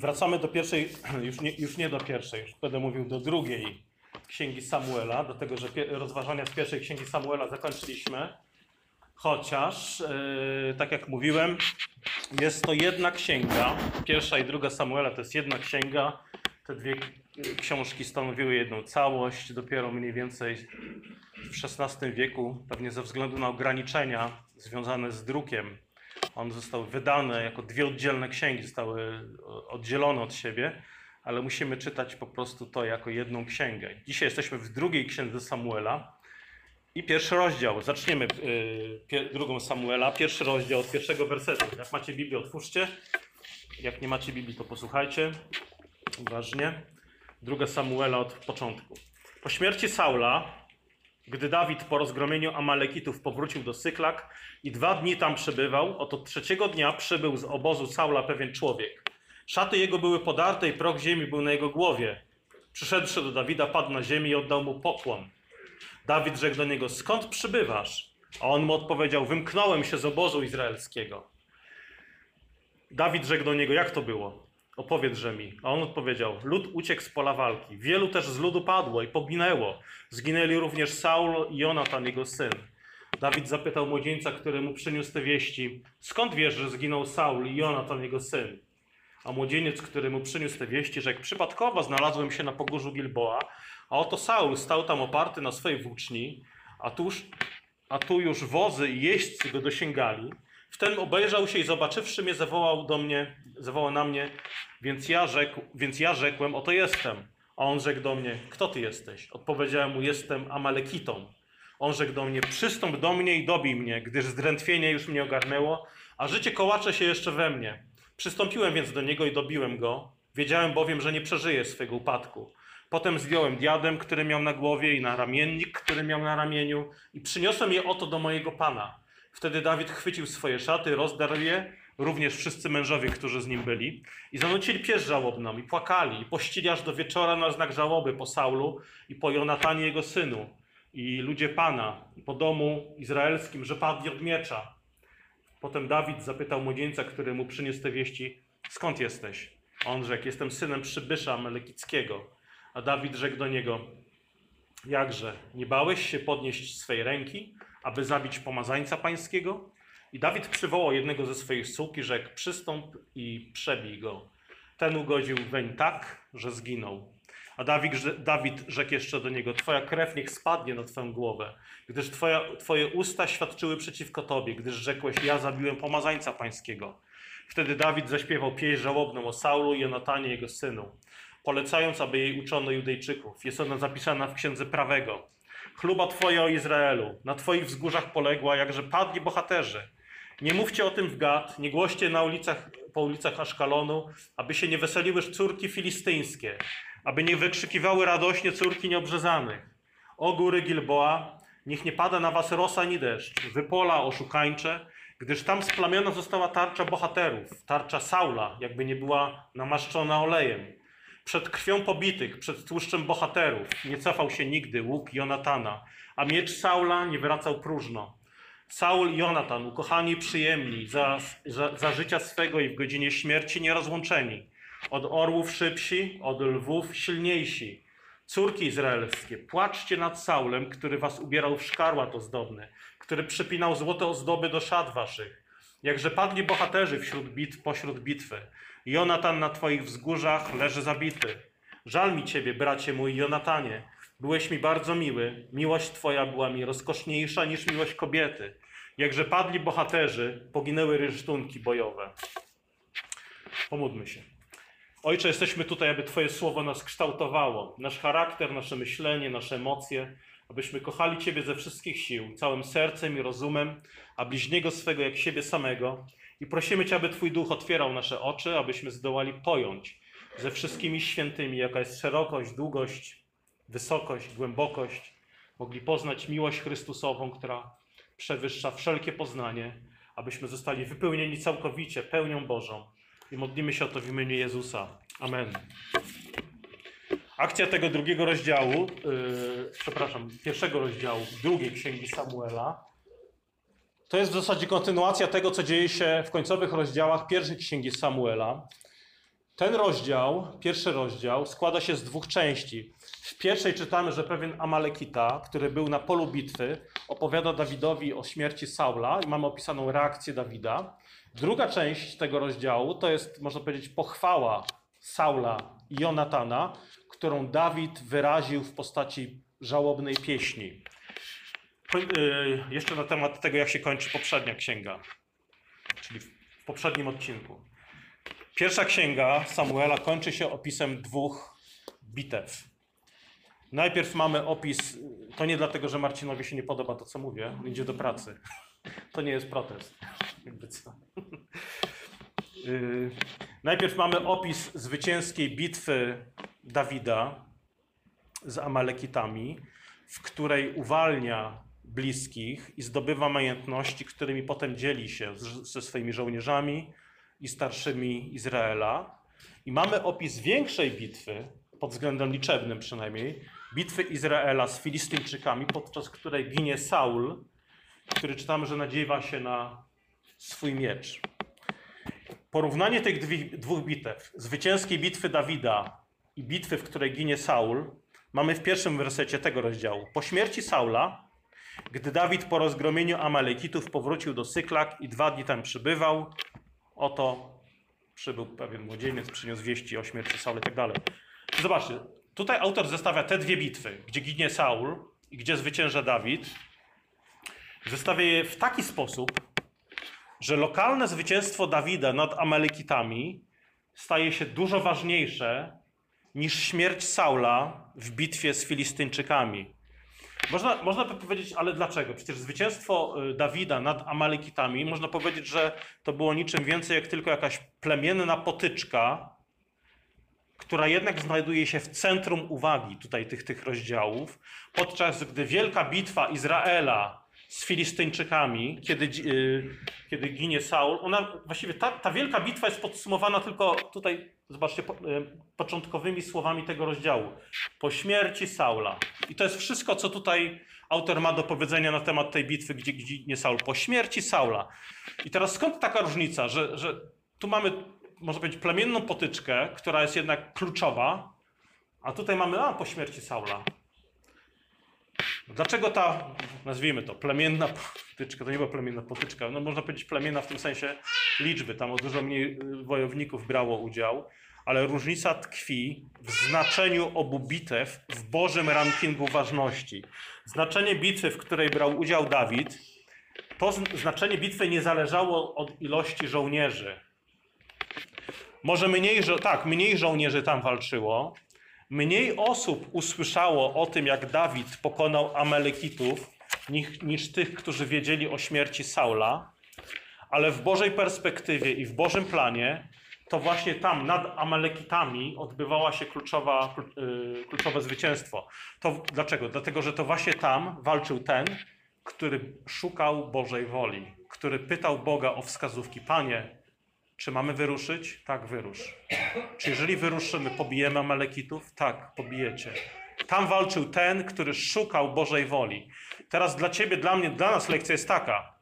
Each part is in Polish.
wracamy do pierwszej, już nie, już nie do pierwszej, już będę mówił do drugiej księgi Samuela, dlatego że pie- rozważania z pierwszej księgi Samuela zakończyliśmy. Chociaż, yy, tak jak mówiłem, jest to jedna księga. Pierwsza i druga Samuela to jest jedna księga. Te dwie książki stanowiły jedną całość. Dopiero mniej więcej w XVI wieku, pewnie ze względu na ograniczenia związane z drukiem, one zostały wydane jako dwie oddzielne księgi, zostały oddzielone od siebie, ale musimy czytać po prostu to jako jedną księgę. Dzisiaj jesteśmy w drugiej księdze Samuela i pierwszy rozdział. Zaczniemy y, pie, drugą Samuela, pierwszy rozdział od pierwszego wersetu. Jak macie Biblię, otwórzcie. Jak nie macie Biblii, to posłuchajcie. Uważnie. Druga Samuela od początku. Po śmierci Saula gdy Dawid po rozgromieniu Amalekitów powrócił do Syklak i dwa dni tam przebywał, oto trzeciego dnia przybył z obozu Saula pewien człowiek. Szaty jego były podarte i proch ziemi był na jego głowie. Przyszedłszy do Dawida, padł na ziemię i oddał mu pokłon. Dawid rzekł do niego, skąd przybywasz? A on mu odpowiedział, wymknąłem się z obozu izraelskiego. Dawid rzekł do niego, jak to było? Opowiedz mi. A on odpowiedział, lud uciekł z pola walki. Wielu też z ludu padło i poginęło. Zginęli również Saul i Jonatan, jego syn. Dawid zapytał młodzieńca, który mu przyniósł te wieści, skąd wiesz, że zginął Saul i Jonatan, jego syn? A młodzieniec, który mu przyniósł te wieści, rzekł, przypadkowo znalazłem się na pogórzu Gilboa, a oto Saul stał tam oparty na swojej włóczni, a tuż, a tu już wozy i jeźdźcy go dosięgali. Wtem obejrzał się i zobaczywszy mnie, zawołał do mnie, zawołał na mnie, więc ja, rzekł, więc ja rzekłem, oto jestem. A on rzekł do mnie, kto ty jesteś? Odpowiedziałem mu, jestem Amalekitą. On rzekł do mnie, przystąp do mnie i dobij mnie, gdyż zdrętwienie już mnie ogarnęło, a życie kołacze się jeszcze we mnie. Przystąpiłem więc do niego i dobiłem go. Wiedziałem bowiem, że nie przeżyje swego upadku. Potem zdjąłem diadem, który miał na głowie i na ramiennik, który miał na ramieniu i przyniosłem je oto do mojego pana. Wtedy Dawid chwycił swoje szaty, rozdarł je, również wszyscy mężowie, którzy z nim byli, i zanucili pieśń żałobną, i płakali, i pościli aż do wieczora na znak żałoby po Saulu i po Jonatanie jego synu, i ludzie Pana, i po domu izraelskim, że padli od miecza. Potem Dawid zapytał młodzieńca, który mu przyniósł te wieści, skąd jesteś? On rzekł, jestem synem przybysza Melekickiego. A Dawid rzekł do niego, jakże, nie bałeś się podnieść swej ręki, aby zabić pomazańca pańskiego? I Dawid przywołał jednego ze swoich sług i rzekł, przystąp i przebij go. Ten ugodził weń tak, że zginął. A Dawid, Dawid rzekł jeszcze do niego, twoja krew niech spadnie na twoją głowę, gdyż twoja, twoje usta świadczyły przeciwko tobie, gdyż rzekłeś, ja zabiłem pomazańca pańskiego. Wtedy Dawid zaśpiewał pieśń żałobną o Saulu i Jonatanie jego synu, polecając, aby jej uczono Judejczyków. Jest ona zapisana w księdze prawego. Chluba Twoja o Izraelu, na Twoich wzgórzach poległa, jakże padli bohaterzy. Nie mówcie o tym w Gad, nie głoście na ulicach, po ulicach Aszkalonu, aby się nie weseliły córki filistyńskie, aby nie wykrzykiwały radośnie córki nieobrzezanych. O góry Gilboa, niech nie pada na was rosa ani deszcz, wy pola oszukańcze, gdyż tam splamiona została tarcza bohaterów, tarcza Saula, jakby nie była namaszczona olejem. Przed krwią pobitych, przed tłuszczem bohaterów nie cofał się nigdy łuk Jonatana, a miecz Saula nie wracał próżno. Saul i Jonatan, ukochani i przyjemni, za, za, za życia swego i w godzinie śmierci nierozłączeni. Od orłów szybsi, od lwów silniejsi. Córki izraelskie, płaczcie nad Saulem, który was ubierał w szkarłat ozdobny, który przypinał złote ozdoby do szat waszych. Jakże padli bohaterzy wśród bit, pośród bitwy. Jonatan na twoich wzgórzach leży zabity. Żal mi ciebie, bracie mój Jonatanie. Byłeś mi bardzo miły. Miłość twoja była mi rozkoszniejsza niż miłość kobiety. Jakże padli bohaterzy, poginęły rysztunki bojowe. Pomódlmy się. Ojcze, jesteśmy tutaj, aby Twoje słowo nas kształtowało, nasz charakter, nasze myślenie, nasze emocje, abyśmy kochali Ciebie ze wszystkich sił, całym sercem i rozumem, a bliźniego swego jak siebie samego. I prosimy Cię, aby Twój duch otwierał nasze oczy, abyśmy zdołali pojąć ze wszystkimi świętymi, jaka jest szerokość, długość, wysokość, głębokość. Mogli poznać miłość Chrystusową, która przewyższa wszelkie poznanie, abyśmy zostali wypełnieni całkowicie pełnią Bożą. I modlimy się o to w imieniu Jezusa. Amen. Akcja tego drugiego rozdziału, yy, przepraszam, pierwszego rozdziału drugiej księgi Samuela, to jest w zasadzie kontynuacja tego, co dzieje się w końcowych rozdziałach pierwszej księgi Samuela. Ten rozdział, pierwszy rozdział, składa się z dwóch części. W pierwszej czytamy, że pewien Amalekita, który był na polu bitwy, opowiada Dawidowi o śmierci Saula i mamy opisaną reakcję Dawida. Druga część tego rozdziału to jest, można powiedzieć, pochwała Saula i Jonatana, którą Dawid wyraził w postaci żałobnej pieśni. Yy, Jeszcze na temat tego, jak się kończy poprzednia księga, czyli w poprzednim odcinku. Pierwsza księga Samuela kończy się opisem dwóch bitew. Najpierw mamy opis, to nie dlatego, że Marcinowi się nie podoba to, co mówię, idzie do pracy. To nie jest protest. Yy, Najpierw mamy opis zwycięskiej bitwy Dawida z Amalekitami, w której uwalnia bliskich i zdobywa majątności, którymi potem dzieli się z, ze swoimi żołnierzami i starszymi Izraela. I mamy opis większej bitwy, pod względem liczebnym przynajmniej, bitwy Izraela z Filistyńczykami, podczas której ginie Saul, który czytamy, że nadziewa się na swój miecz. Porównanie tych dwóch bitew, zwycięskiej bitwy Dawida i bitwy, w której ginie Saul, mamy w pierwszym wersecie tego rozdziału. Po śmierci Saula, gdy Dawid po rozgromieniu Amalekitów powrócił do Syklak i dwa dni tam przybywał, oto przybył pewien młodzieniec, przyniósł wieści o śmierci Saula i tak dalej. Zobaczcie, tutaj autor zestawia te dwie bitwy, gdzie ginie Saul i gdzie zwycięża Dawid. Zestawia je w taki sposób, że lokalne zwycięstwo Dawida nad Amalekitami staje się dużo ważniejsze niż śmierć Saula w bitwie z Filistyńczykami. Można, można by powiedzieć, ale dlaczego? Przecież zwycięstwo y, Dawida nad Amalekitami, można powiedzieć, że to było niczym więcej jak tylko jakaś plemienna potyczka, która jednak znajduje się w centrum uwagi tutaj tych, tych rozdziałów, podczas gdy wielka bitwa Izraela z Filistyńczykami, kiedy, y, kiedy ginie Saul, ona właściwie ta, ta wielka bitwa jest podsumowana tylko tutaj, zobaczcie, y, początkowymi słowami tego rozdziału. Po śmierci Saula. I to jest wszystko, co tutaj autor ma do powiedzenia na temat tej bitwy, gdzie ginie Saul. Po śmierci Saula. I teraz skąd taka różnica, że, że tu mamy, można powiedzieć, plemienną potyczkę, która jest jednak kluczowa, a tutaj mamy, a po śmierci Saula. Dlaczego ta, nazwijmy to, plemienna potyczka, to nie była plemienna potyczka, no można powiedzieć plemienna w tym sensie liczby, tam o dużo mniej wojowników brało udział, ale różnica tkwi w znaczeniu obu bitew w Bożym rankingu ważności. Znaczenie bitwy, w której brał udział Dawid, to znaczenie bitwy nie zależało od ilości żołnierzy. Może mniej, tak, mniej żołnierzy tam walczyło, Mniej osób usłyszało o tym, jak Dawid pokonał Amalekitów, niż, niż tych, którzy wiedzieli o śmierci Saula, ale w Bożej perspektywie i w Bożym planie to właśnie tam, nad Amalekitami, odbywała się kluczowa, yy, kluczowe zwycięstwo. To, dlaczego? Dlatego, że to właśnie tam walczył ten, który szukał Bożej woli, który pytał Boga o wskazówki. Panie, czy mamy wyruszyć? Tak, wyrusz. Czy jeżeli wyruszymy, pobijemy Amalekitów? Tak, pobijecie. Tam walczył ten, który szukał Bożej woli. Teraz dla ciebie, dla mnie, dla nas lekcja jest taka,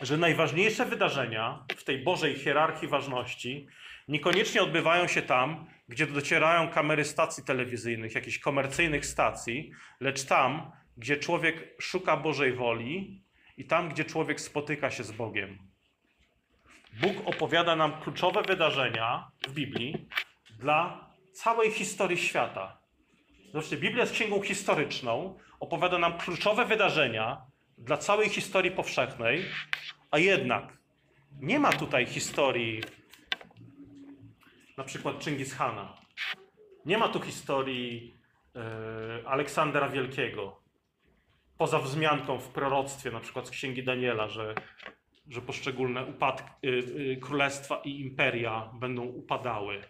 że najważniejsze wydarzenia w tej Bożej hierarchii ważności niekoniecznie odbywają się tam, gdzie docierają kamery stacji telewizyjnych, jakichś komercyjnych stacji, lecz tam, gdzie człowiek szuka Bożej woli i tam, gdzie człowiek spotyka się z Bogiem. Bóg opowiada nam kluczowe wydarzenia w Biblii dla całej historii świata. Zobaczcie, Biblia jest księgą historyczną, opowiada nam kluczowe wydarzenia dla całej historii powszechnej, a jednak nie ma tutaj historii na przykład Chingis-Hana. Nie ma tu historii e, Aleksandra Wielkiego. Poza wzmianką w proroctwie, na przykład z księgi Daniela, że że poszczególne upadki, y, y, królestwa i imperia będą upadały.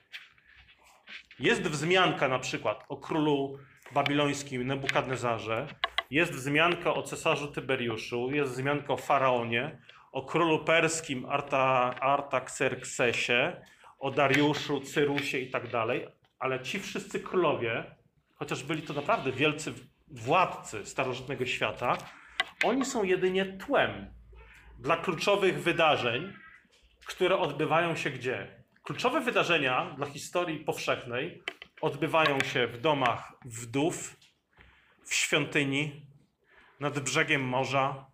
Jest wzmianka na przykład o królu babilońskim Nebukadnezarze, jest wzmianka o cesarzu Tyberiuszu, jest wzmianka o faraonie, o królu perskim Arta, Artaxerxesie, o Dariuszu, Cyrusie i tak dalej, ale ci wszyscy królowie, chociaż byli to naprawdę wielcy władcy starożytnego świata, oni są jedynie tłem dla kluczowych wydarzeń, które odbywają się gdzie? Kluczowe wydarzenia dla historii powszechnej odbywają się w domach wdów, w świątyni, nad brzegiem morza,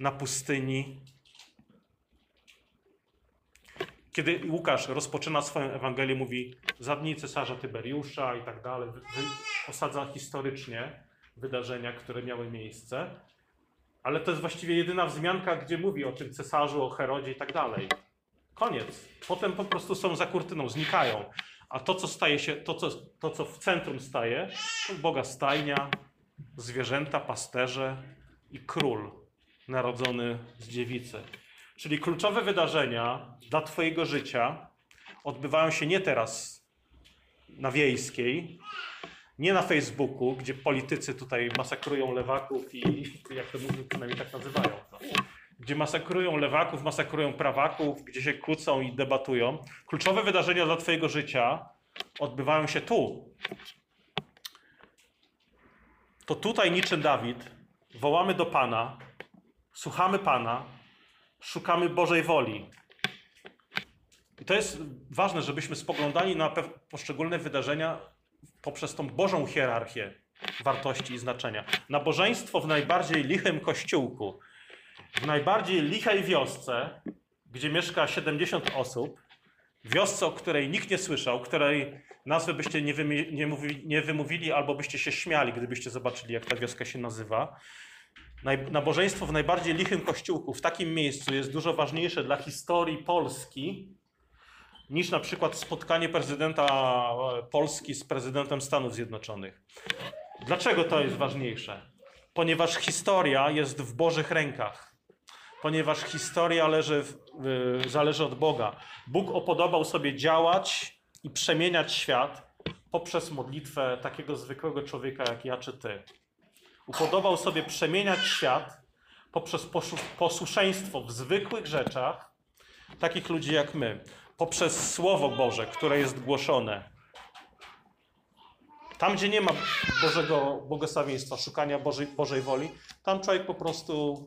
na pustyni. Kiedy Łukasz rozpoczyna swoją Ewangelię, mówi za dni cesarza Tyberiusza i tak dalej, osadza historycznie wydarzenia, które miały miejsce, ale to jest właściwie jedyna wzmianka, gdzie mówi o tym cesarzu, o Herodzie i tak dalej. Koniec. Potem po prostu są za kurtyną, znikają. A to, co staje się, to, co, to, co w centrum staje, to Boga stajnia, zwierzęta, pasterze i król narodzony z dziewicy. Czyli kluczowe wydarzenia dla Twojego życia odbywają się nie teraz na wiejskiej, nie na Facebooku, gdzie politycy tutaj masakrują lewaków i jak to mówią, przynajmniej tak nazywają to. Gdzie masakrują lewaków, masakrują prawaków, gdzie się kłócą i debatują. Kluczowe wydarzenia dla Twojego życia odbywają się tu. To tutaj niczym Dawid wołamy do Pana, słuchamy Pana, szukamy Bożej woli. I to jest ważne, żebyśmy spoglądali na poszczególne wydarzenia poprzez tą Bożą hierarchię wartości i znaczenia. Nabożeństwo w najbardziej lichym kościółku, w najbardziej lichej wiosce, gdzie mieszka 70 osób, wiosce, o której nikt nie słyszał, której nazwy byście nie, wymi- nie wymówili albo byście się śmiali, gdybyście zobaczyli, jak ta wioska się nazywa. Nabożeństwo w najbardziej lichym kościółku, w takim miejscu jest dużo ważniejsze dla historii Polski niż na przykład spotkanie prezydenta e, Polski z prezydentem Stanów Zjednoczonych. Dlaczego to jest ważniejsze? Ponieważ historia jest w Bożych rękach. Ponieważ historia leży w, zależy od Boga. Bóg opodobał sobie działać i przemieniać świat poprzez modlitwę takiego zwykłego człowieka jak ja czy ty. Upodobał sobie przemieniać świat poprzez posłuszeństwo w zwykłych rzeczach takich ludzi jak my, poprzez Słowo Boże, które jest głoszone. Tam, gdzie nie ma Bożego błogosławieństwa, szukania Bożej, Bożej woli, tam człowiek po prostu,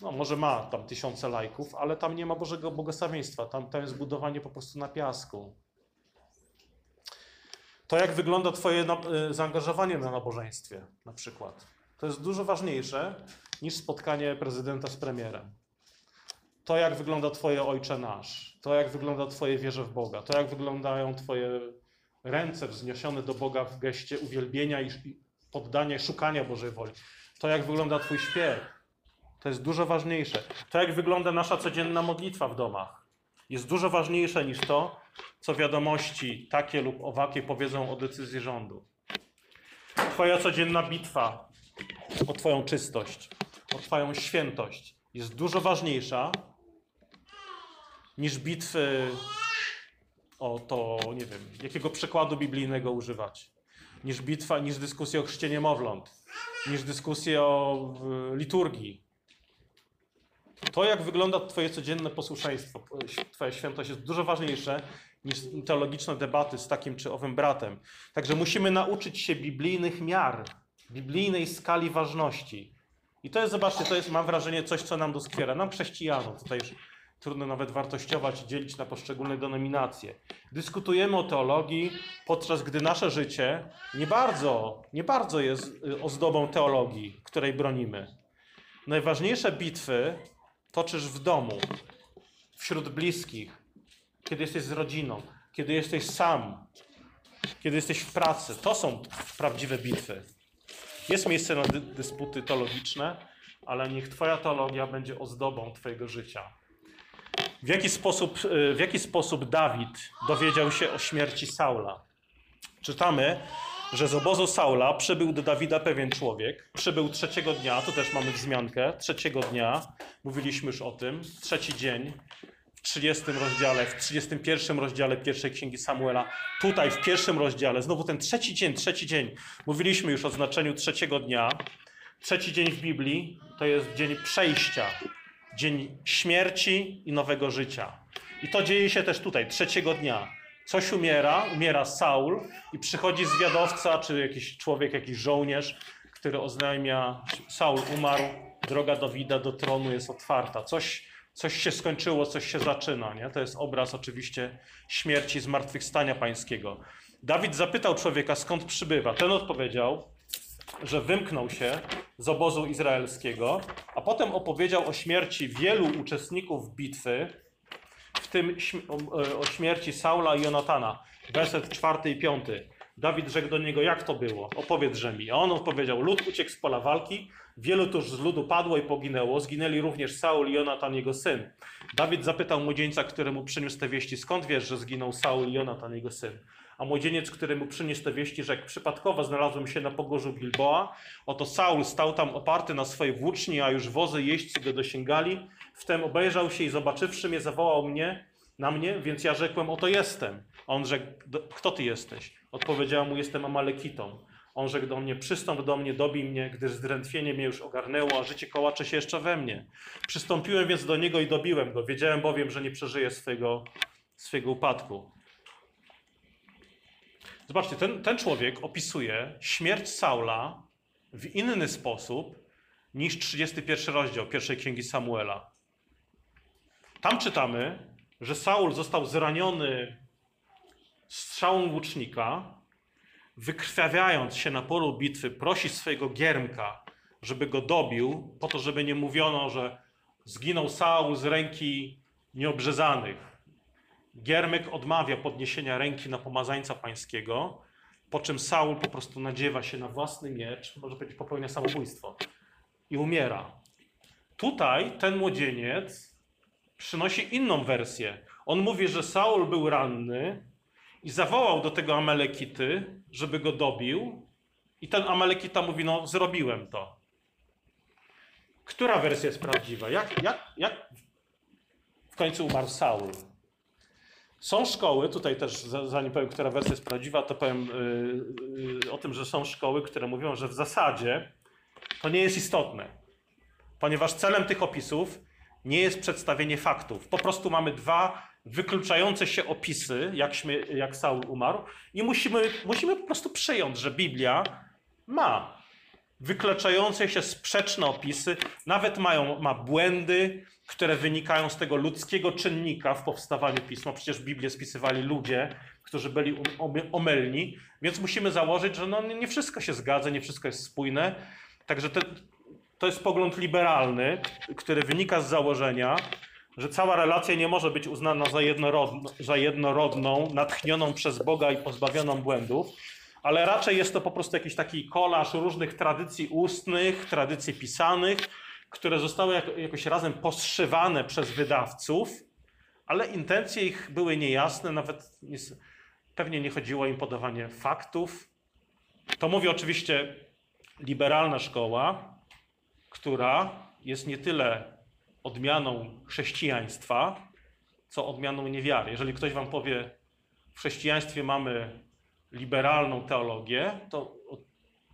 no może ma tam tysiące lajków, ale tam nie ma Bożego błogosławieństwa. Tam, tam jest budowanie po prostu na piasku. To, jak wygląda Twoje y, zaangażowanie na nabożeństwie, na przykład, to jest dużo ważniejsze niż spotkanie prezydenta z premierem. To, jak wygląda Twoje Ojcze Nasz, to, jak wygląda Twoje wierze w Boga, to, jak wyglądają Twoje ręce wzniesione do Boga w geście uwielbienia i poddania, szukania Bożej woli, to, jak wygląda Twój śpiew, to jest dużo ważniejsze. To, jak wygląda nasza codzienna modlitwa w domach, jest dużo ważniejsze niż to, co wiadomości takie lub owakie powiedzą o decyzji rządu. Twoja codzienna bitwa o Twoją czystość, o Twoją świętość jest dużo ważniejsza niż bitwy o to, nie wiem, jakiego przykładu biblijnego używać, niż bitwa, niż dyskusja o chrzcie niemowląt, niż dyskusja o liturgii. To, jak wygląda Twoje codzienne posłuszeństwo, Twoja świętość jest dużo ważniejsze niż teologiczne debaty z takim czy owym bratem. Także musimy nauczyć się biblijnych miar, biblijnej skali ważności. I to jest, zobaczcie, to jest, mam wrażenie, coś, co nam doskwiera. Nam chrześcijanom, tutaj już trudno nawet wartościować dzielić na poszczególne denominacje. Dyskutujemy o teologii, podczas gdy nasze życie nie bardzo, nie bardzo jest y, ozdobą teologii, której bronimy. Najważniejsze bitwy toczysz w domu, wśród bliskich, kiedy jesteś z rodziną, kiedy jesteś sam, kiedy jesteś w pracy. To są prawdziwe bitwy. Jest miejsce na dy- dysputy teologiczne, ale niech Twoja teologia będzie ozdobą Twojego życia. W jaki sposób, y, w jaki sposób Dawid dowiedział się o śmierci Saula? Czytamy, że z obozu Saula przybył do Dawida pewien człowiek. Przybył trzeciego dnia, tu też mamy wzmiankę, trzeciego dnia, mówiliśmy już o tym, trzeci dzień, 30 rozdziale, w 31 rozdziale pierwszej księgi Samuela, tutaj w pierwszym rozdziale, znowu ten trzeci dzień, trzeci dzień. Mówiliśmy już o znaczeniu trzeciego dnia. Trzeci dzień w Biblii to jest dzień przejścia, dzień śmierci i nowego życia. I to dzieje się też tutaj, trzeciego dnia. Coś umiera, umiera Saul i przychodzi zwiadowca, czy jakiś człowiek, jakiś żołnierz, który oznajmia, Saul umarł, droga Dawida do tronu jest otwarta. Coś, Coś się skończyło, coś się zaczyna. Nie? To jest obraz oczywiście śmierci, zmartwychwstania pańskiego. Dawid zapytał człowieka, skąd przybywa. Ten odpowiedział, że wymknął się z obozu izraelskiego, a potem opowiedział o śmierci wielu uczestników bitwy, w tym o, śmierci Saula i Jonatana. Werset czwarty i piąty. Dawid rzekł do niego, jak to było? Opowiedz mi. A on odpowiedział, lud uciekł z pola walki, wielu tuż z ludu padło i poginęło, zginęli również Saul i Jonatan, jego syn. Dawid zapytał młodzieńca, któremu przyniósł te wieści, skąd wiesz, że zginął Saul i Jonatan, jego syn? A młodzieniec, który mu przyniósł te wieści, rzekł, przypadkowo znalazłem się na pogórzu Gilboa. Oto Saul stał tam oparty na swojej włóczni, a już wozy jeźdźcy go dosięgali. Wtem obejrzał się i zobaczywszy mnie, zawołał mnie, na mnie, więc ja rzekłem, oto jestem. A on rzekł, kto ty jesteś? Odpowiedziałem mu, jestem Amalekitą. On rzekł do mnie, przystąp do mnie, dobij mnie, gdyż zdrętwienie mnie już ogarnęło, a życie kołacze się jeszcze we mnie. Przystąpiłem więc do niego i dobiłem go. Wiedziałem bowiem, że nie przeżyje swojego, swojego upadku. Zobaczcie, ten, ten człowiek opisuje śmierć Saula w inny sposób niż 31 rozdział pierwszej księgi Samuela. Tam czytamy, że Saul został zraniony strzałą łucznika, wykrwawiając się na polu bitwy, prosi swojego giermka, żeby go dobił, po to, żeby nie mówiono, że zginął Saul z ręki nieobrzezanych. Giermek odmawia podniesienia ręki na pomazańca pańskiego, po czym Saul po prostu nadziewa się na własny miecz, może powiedzieć popełnia samobójstwo i umiera. Tutaj ten młodzieniec przynosi inną wersję. On mówi, że Saul był ranny i zawołał do tego Amalekity, żeby go dobił. I ten Amalekita mówi: No, zrobiłem to. Która wersja jest prawdziwa? Jak, jak, jak w końcu umarł Saul? Są szkoły, tutaj też zanim powiem, która wersja jest prawdziwa, to powiem yy, yy, o tym, że są szkoły, które mówią, że w zasadzie to nie jest istotne, ponieważ celem tych opisów nie jest przedstawienie faktów. Po prostu mamy dwa wykluczające się opisy, jak, śmie, jak Saul umarł, i musimy, musimy po prostu przyjąć, że Biblia ma wykluczające się sprzeczne opisy, nawet mają, ma błędy, które wynikają z tego ludzkiego czynnika w powstawaniu pisma. Przecież Biblię spisywali ludzie, którzy byli um, omylni, więc musimy założyć, że no, nie wszystko się zgadza, nie wszystko jest spójne. Także te, to jest pogląd liberalny, który wynika z założenia, że cała relacja nie może być uznana za, jednorodno, za jednorodną, natchnioną przez Boga i pozbawioną błędów, ale raczej jest to po prostu jakiś taki kolaż różnych tradycji ustnych, tradycji pisanych, które zostały jakoś razem poszywane przez wydawców, ale intencje ich były niejasne, nawet nie, pewnie nie chodziło im podawanie faktów. To mówi oczywiście liberalna szkoła, która jest nie tyle odmianą chrześcijaństwa, co odmianą niewiary. Jeżeli ktoś wam powie, w chrześcijaństwie mamy liberalną teologię, to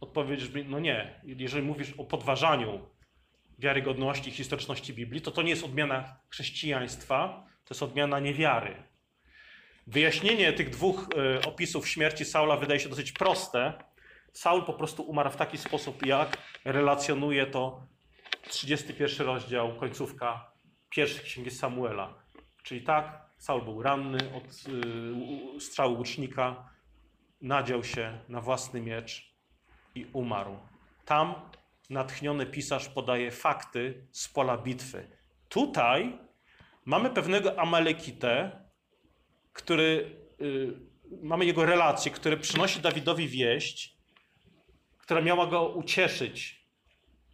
odpowiedź brzmi, no nie. Jeżeli mówisz o podważaniu wiarygodności i historyczności Biblii, to to nie jest odmiana chrześcijaństwa, to jest odmiana niewiary. Wyjaśnienie tych dwóch y, opisów śmierci Saula wydaje się dosyć proste. Saul po prostu umarł w taki sposób, jak relacjonuje to 31 rozdział, końcówka pierwszej księgi Samuela. Czyli tak, Saul był ranny od y, strzału łucznika, nadział się na własny miecz i umarł. Tam natchniony pisarz podaje fakty z pola bitwy. Tutaj mamy pewnego Amalekitę, który, y, mamy jego relację, który przynosi Dawidowi wieść, która miała go ucieszyć,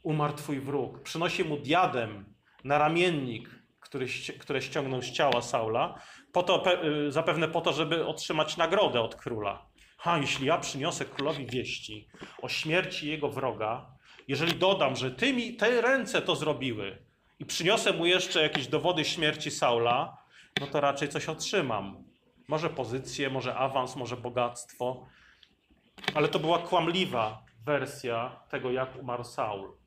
umarł twój wróg. Przynosi mu diadem na ramiennik, który, które ściągnął z ciała Saula, po to, y, zapewne po to, żeby otrzymać nagrodę od króla. Ha, jeśli ja przyniosę królowi wieści o śmierci jego wroga, jeżeli dodam, że ty mi, te ręce to zrobiły i przyniosę mu jeszcze jakieś dowody śmierci Saula, no to raczej coś otrzymam. Może pozycję, może awans, może bogactwo. Ale to była kłamliwa wersja tego, jak umarł Saul.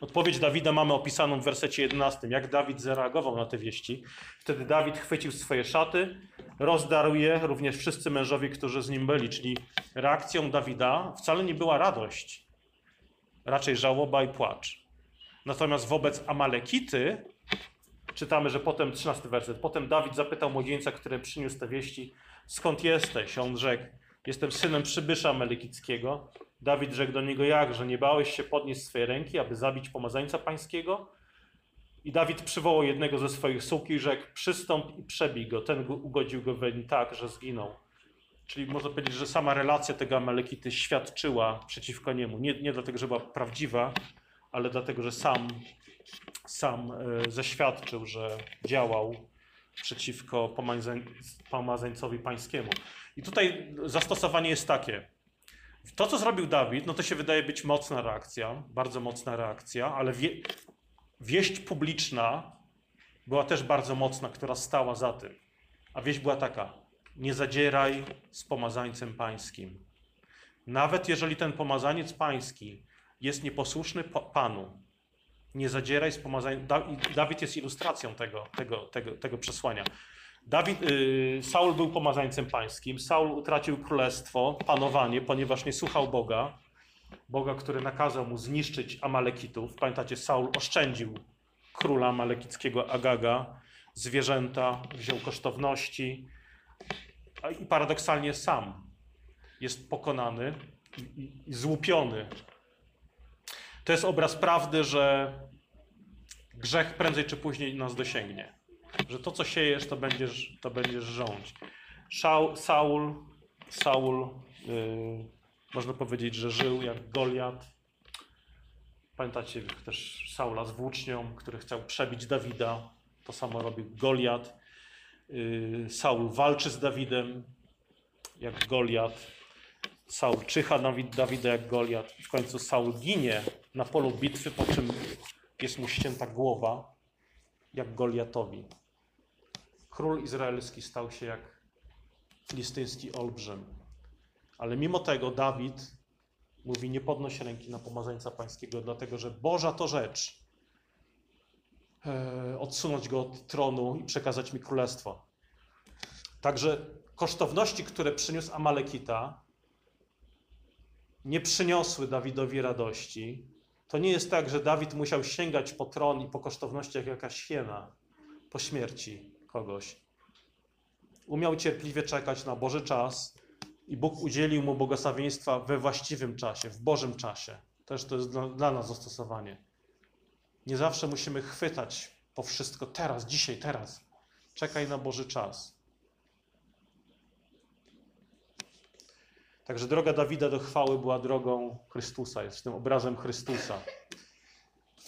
Odpowiedź Dawida mamy opisaną w wersecie 11. Jak Dawid zareagował na te wieści? Wtedy Dawid chwycił swoje szaty, rozdarł je również wszyscy mężowie, którzy z nim byli. Czyli reakcją Dawida wcale nie była radość, raczej żałoba i płacz. Natomiast wobec Amalekity czytamy, że potem, 13 werset, potem Dawid zapytał młodzieńca, który przyniósł te wieści, skąd jesteś? On rzekł, jestem synem przybysza amalekickiego. Dawid rzekł do niego, jak, że nie bałeś się podnieść swojej ręki, aby zabić pomazańca pańskiego? I Dawid przywołał jednego ze swoich sług i rzekł, przystąp i przebij go. Ten go- ugodził go weń tak, że zginął. Czyli można powiedzieć, że sama relacja tego Amalekity świadczyła przeciwko niemu. Nie, nie dlatego, że była prawdziwa, ale dlatego, że sam, sam e, zaświadczył, że działał przeciwko pomazań, pomazańcowi pańskiemu. I tutaj zastosowanie jest takie. To, co zrobił Dawid, no to się wydaje być mocna reakcja, bardzo mocna reakcja, ale wie, wieść publiczna była też bardzo mocna, która stała za tym. A wieść była taka: nie zadzieraj z pomazańcem pańskim. Nawet jeżeli ten pomazaniec pański jest nieposłuszny pa- Panu, nie zadzieraj z pomazańcem. Dawid jest ilustracją tego, tego, tego, tego przesłania. Dawid, y, Saul był pomazańcem pańskim. Saul utracił królestwo, panowanie, ponieważ nie słuchał Boga. Boga, który nakazał mu zniszczyć Amalekitów. Pamiętacie, Saul oszczędził króla amalekickiego Agaga, zwierzęta, wziął kosztowności i paradoksalnie sam jest pokonany i, i złupiony. To jest obraz prawdy, że grzech prędzej czy później nas dosięgnie. Że to, co siejesz, to będziesz, to będziesz rządź. Saul, Saul yy, można powiedzieć, że żył jak Goliat. Pamiętacie też Saula z włócznią, który chciał przebić Dawida. To samo robił Goliat. Yy, Saul walczy z Dawidem jak Goliat. Saul czyha Dawida jak Goliat. W końcu Saul ginie na polu bitwy, po czym jest mu ścięta głowa jak Goliatowi. Król izraelski stał się jak filistyński olbrzym. Ale mimo tego Dawid mówi: Nie podnoś ręki na pomazańca pańskiego, dlatego że Boża to rzecz. e, Odsunąć go od tronu i przekazać mi królestwo. Także kosztowności, które przyniósł Amalekita, nie przyniosły Dawidowi radości. To nie jest tak, że Dawid musiał sięgać po tron i po kosztowności jak jakaś hiena po śmierci kogoś. Umiał cierpliwie czekać na Boży czas i Bóg udzielił mu błogosławieństwa we właściwym czasie, w Bożym czasie. Też to jest dla, dla nas zastosowanie. Nie zawsze musimy chwytać po wszystko teraz, dzisiaj, teraz. Czekaj na Boży czas. Także droga Dawida do chwały była drogą Chrystusa, jest tym obrazem Chrystusa.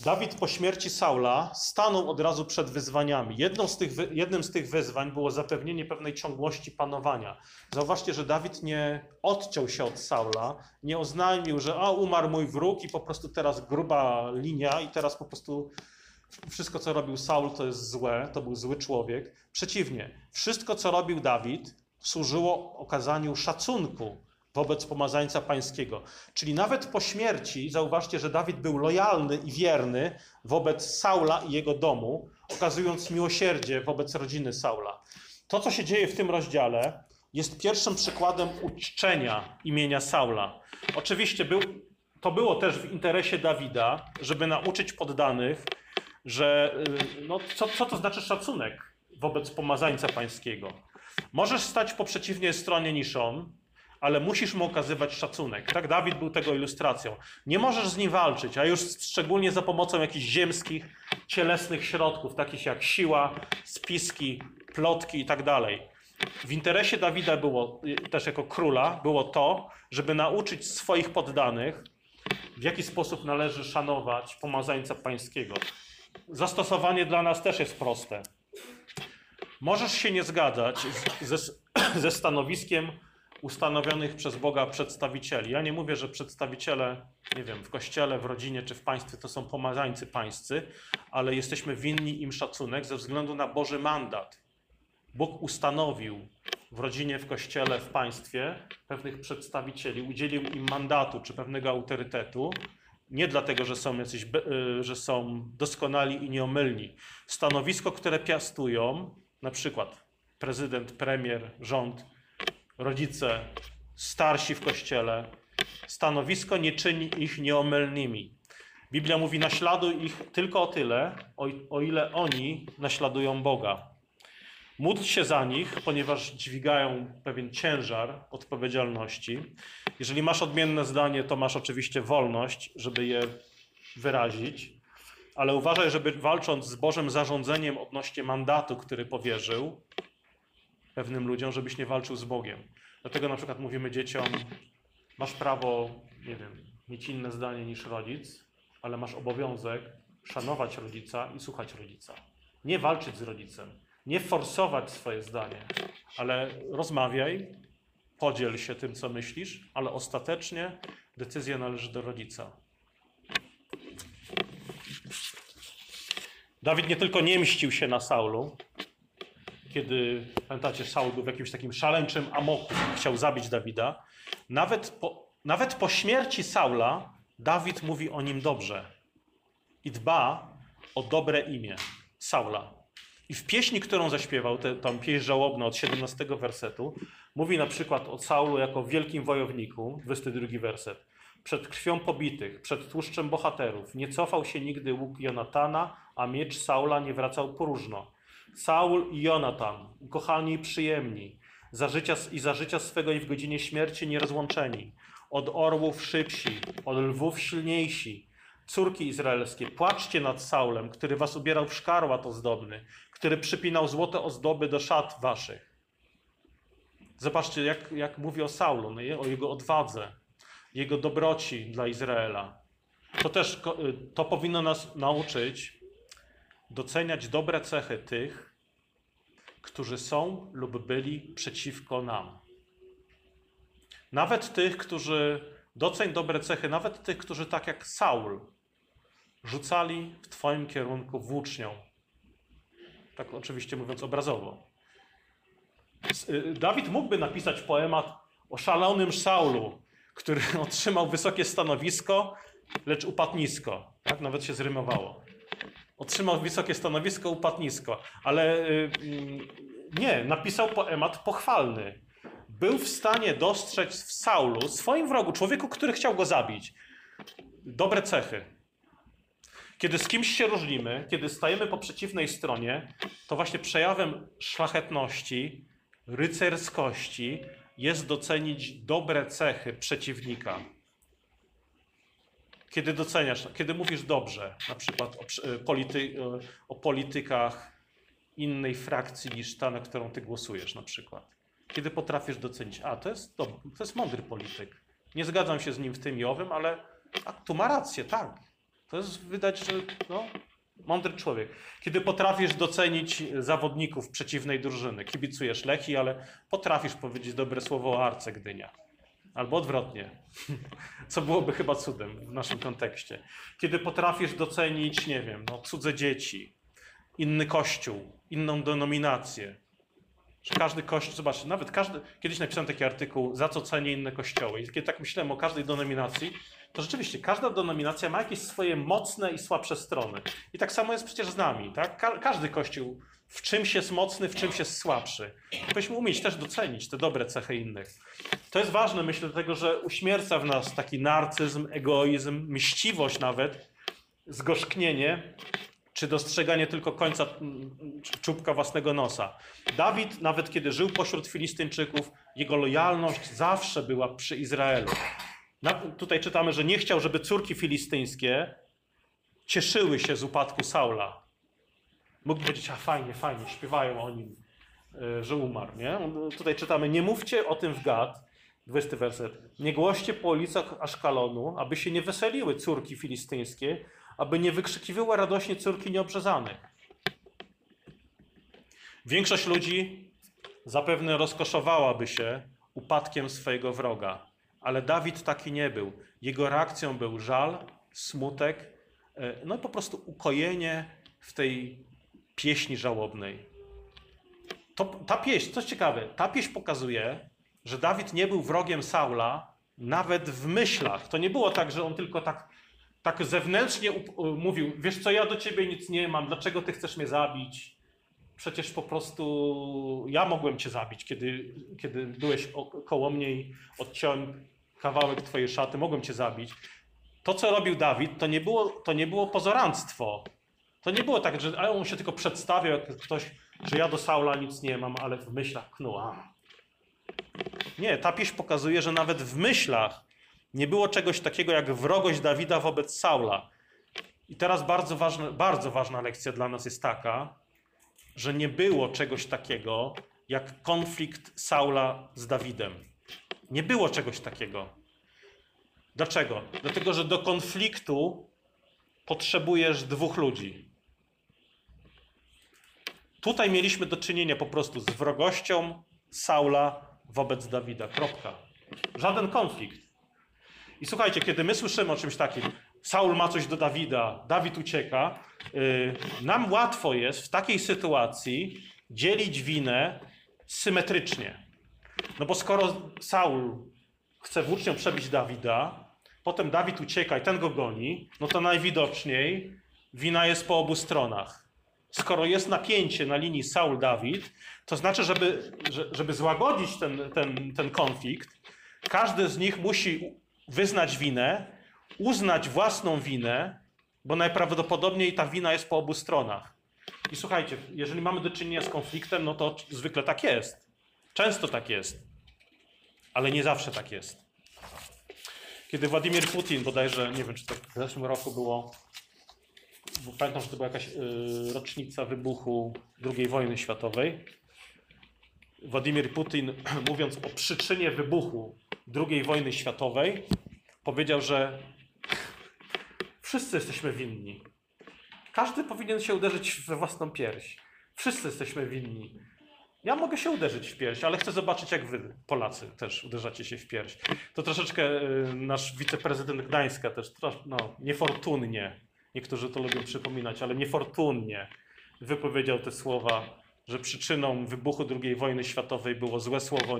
Dawid po śmierci Saula stanął od razu przed wyzwaniami. Z tych, jednym z tych wyzwań było zapewnienie pewnej ciągłości panowania. Zauważcie, że Dawid nie odciął się od Saula, nie oznajmił, że a umarł mój wróg i po prostu teraz gruba linia i teraz po prostu wszystko, co robił Saul, to jest złe, to był zły człowiek. Przeciwnie, wszystko, co robił Dawid, służyło okazaniu szacunku wobec pomazańca pańskiego. Czyli nawet po śmierci, zauważcie, że Dawid był lojalny i wierny wobec Saula i jego domu, okazując miłosierdzie wobec rodziny Saula. To, co się dzieje w tym rozdziale, jest pierwszym przykładem uczczenia imienia Saula. Oczywiście był, to było też w interesie Dawida, żeby nauczyć poddanych, że y, no, co, co to znaczy szacunek wobec pomazańca pańskiego. Możesz stać po przeciwnej stronie niż on, ale musisz mu okazywać szacunek. Tak, Dawid był tego ilustracją. Nie możesz z nim walczyć, a już szczególnie za pomocą jakichś ziemskich, cielesnych środków, takich jak siła, spiski, plotki i tak dalej. W interesie Dawida było, y, też jako króla, było to, żeby nauczyć swoich poddanych, w jaki sposób należy szanować pomazańca pańskiego. Zastosowanie dla nas też jest proste. Możesz się nie zgadzać ze, ze stanowiskiem ustanowionych przez Boga przedstawicieli. Ja nie mówię, że przedstawiciele, nie wiem, w kościele, w rodzinie czy w państwie to są pomazańcy pańscy, ale jesteśmy winni im szacunek ze względu na Boży mandat. Bóg ustanowił w rodzinie, w kościele, w państwie pewnych przedstawicieli, udzielił im mandatu czy pewnego autorytetu, nie dlatego, że są jacyś, y, że są doskonali i nieomylni. Stanowisko, które piastują, na przykład prezydent, premier, rząd, rodzice, starsi w kościele, stanowisko nie czyni ich nieomylnymi. Biblia mówi: naśladuj ich tylko o tyle, o, o ile oni naśladują Boga. Módl się za nich, ponieważ dźwigają pewien ciężar odpowiedzialności. Jeżeli masz odmienne zdanie, to masz oczywiście wolność, żeby je wyrazić, ale uważaj, żeby walcząc z Bożym zarządzeniem odnośnie mandatu, który powierzył pewnym ludziom, żebyś nie walczył z Bogiem. Dlatego na przykład mówimy dzieciom, masz prawo, nie wiem, mieć inne zdanie niż rodzic, ale masz obowiązek szanować rodzica i słuchać rodzica. Nie walczyć z rodzicem, nie forsować swoje zdanie, ale rozmawiaj, podziel się tym, co myślisz, ale ostatecznie decyzja należy do rodzica. Dawid nie tylko nie mścił się na Saulu, kiedy, pamiętacie, Saul był w jakimś takim szaleńczym amoku, chciał zabić Dawida. Nawet po, nawet po śmierci Saula Dawid mówi o nim dobrze i dba o dobre imię Saula. I w pieśni, którą zaśpiewał, tę pieśń żałobną od 17 wersetu, mówi na przykład o Saulu jako wielkim wojowniku, 22 werset. Przed krwią pobitych, przed tłuszczem bohaterów, nie cofał się nigdy łuk Jonatana, a miecz Saula nie wracał próżno. Saul i Jonatan, ukochani i przyjemni, za życia, i za życia swego i w godzinie śmierci nierozłączeni, od orłów szybsi, od lwów silniejsi, córki izraelskie, płaczcie nad Saulem, który was ubierał w szkarłat ozdobny, który przypinał złote ozdoby do szat waszych. Zobaczcie, jak, jak mówi o Saulu, no, o jego odwadze, jego dobroci dla Izraela. To też to powinno nas nauczyć doceniać dobre cechy tych, którzy są lub byli przeciwko nam. Nawet tych, którzy doceń dobre cechy, nawet tych, którzy tak jak Saul rzucali w Twoim kierunku włócznią. Tak oczywiście mówiąc obrazowo. Y, Dawid mógłby napisać poemat o szalonym Saulu, który otrzymał wysokie stanowisko, lecz upadł nisko. Tak? Nawet się zrymowało. Otrzymał wysokie stanowisko, upadł nisko. Ale yy, nie, napisał poemat pochwalny. Był w stanie dostrzec w Saulu, swoim wrogu, człowieku, który chciał go zabić, dobre cechy. Kiedy z kimś się różnimy, kiedy stajemy po przeciwnej stronie, to właśnie przejawem szlachetności, rycerskości jest docenić dobre cechy przeciwnika. Kiedy doceniasz, kiedy mówisz dobrze, na przykład o, e, polity, e, o politykach innej frakcji niż ta, na którą ty głosujesz, na przykład. Kiedy potrafisz docenić, a to jest, to, to jest mądry polityk. Nie zgadzam się z nim w tym i owym, ale a, tu ma rację, tak. To jest widać, że no, mądry człowiek. Kiedy potrafisz docenić zawodników przeciwnej drużyny, kibicujesz Lechi, ale potrafisz powiedzieć dobre słowo o Arce Gdynia. Albo odwrotnie, co byłoby chyba cudem w naszym kontekście. Kiedy potrafisz docenić, nie wiem, no, cudze dzieci, inny kościół, inną denominację. Że każdy kościół, zobaczcie, nawet każdy, kiedyś napisałem taki artykuł, za co cenię inne kościoły. I kiedy tak myślałem o każdej denominacji, to rzeczywiście każda denominacja ma jakieś swoje mocne i słabsze strony. I tak samo jest przecież z nami, tak? Ka każdy kościół w czymś jest mocny, w czymś jest słabszy. Powinniśmy umieć też docenić te dobre cechy innych. To jest ważne, myślę, dlatego, że uśmierca w nas taki narcyzm, egoizm, mściwość nawet, zgorzknienie, czy dostrzeganie tylko końca czubka własnego nosa. Dawid, nawet kiedy żył pośród Filistyńczyków, jego lojalność zawsze była przy Izraelu. Tutaj czytamy, że nie chciał, żeby córki filistyńskie cieszyły się z upadku Saula. Mógł powiedzieć, a fajnie, fajnie, śpiewają o nim, e, że umarł. Nie? Tutaj czytamy, nie mówcie o tym w Gad, 20 werset. Nie głoście po ulicach Aszkalonu, aby się nie weseliły córki filistyńskie, aby nie wykrzykiwały radośnie córki nieobrzezanych. Większość ludzi zapewne rozkoszowałaby się upadkiem swojego wroga, ale Dawid taki nie był. Jego reakcją był żal, smutek, e, no i po prostu ukojenie w tej pieśni żałobnej. To, ta pieśń, coś ciekawe, ta pieśń pokazuje, że Dawid nie był wrogiem Saula nawet w myślach. To nie było tak, że on tylko tak tak zewnętrznie mówił, wiesz co, ja do ciebie nic nie mam, dlaczego ty chcesz mnie zabić? Przecież po prostu ja mogłem cię zabić, kiedy, kiedy byłeś koło mnie i odciąłem kawałek twojej szaty, mogłem cię zabić. To, co robił Dawid, to nie było, to nie było pozoranstwo. To nie było tak, że on się tylko przedstawiał jak ktoś, że ja do Saula nic nie mam, ale w myślach knuła. Nie, ta pieśń pokazuje, że nawet w myślach nie było czegoś takiego jak wrogość Dawida wobec Saula. I teraz bardzo ważna, bardzo ważna lekcja dla nas jest taka, że nie było czegoś takiego jak konflikt Saula z Dawidem. Nie było czegoś takiego. Dlaczego? Dlatego, że do konfliktu potrzebujesz dwóch ludzi. Tutaj mieliśmy do czynienia po prostu z wrogością Saula wobec Dawida. Kropka. Żaden konflikt. I słuchajcie, kiedy my słyszymy o czymś takim, Saul ma coś do Dawida, Dawid ucieka, yy, nam łatwo jest w takiej sytuacji dzielić winę symetrycznie. No bo skoro Saul chce włócznią przebić Dawida, potem Dawid ucieka i ten go goni, no to najwidoczniej wina jest po obu stronach. Skoro jest napięcie na linii Saul-Dawid, to znaczy, żeby, że- żeby złagodzić ten, ten, ten konflikt, każdy z nich musi wyznać winę, uznać własną winę, bo najprawdopodobniej ta wina jest po obu stronach. I słuchajcie, jeżeli mamy do czynienia z konfliktem, no to zwykle tak jest. Często tak jest. Ale nie zawsze tak jest. Kiedy Władimir Putin, bodajże, nie wiem, czy to w zeszłym roku było, bo pamiętam, że to była jakaś y, rocznica wybuchu II wojny światowej. Władimir Putin, mówiąc o przyczynie wybuchu II wojny światowej, powiedział, że wszyscy jesteśmy winni. Każdy powinien się uderzyć we własną pierś. Wszyscy jesteśmy winni. Ja mogę się uderzyć w pierś, ale chcę zobaczyć, jak wy, Polacy, też uderzacie się w pierś. To troszeczkę y, nasz wiceprezydent Gdańska też no, niefortunnie, niektórzy to lubią przypominać, ale niefortunnie wypowiedział te słowa, że przyczyną wybuchu II wojny światowej było złe słowo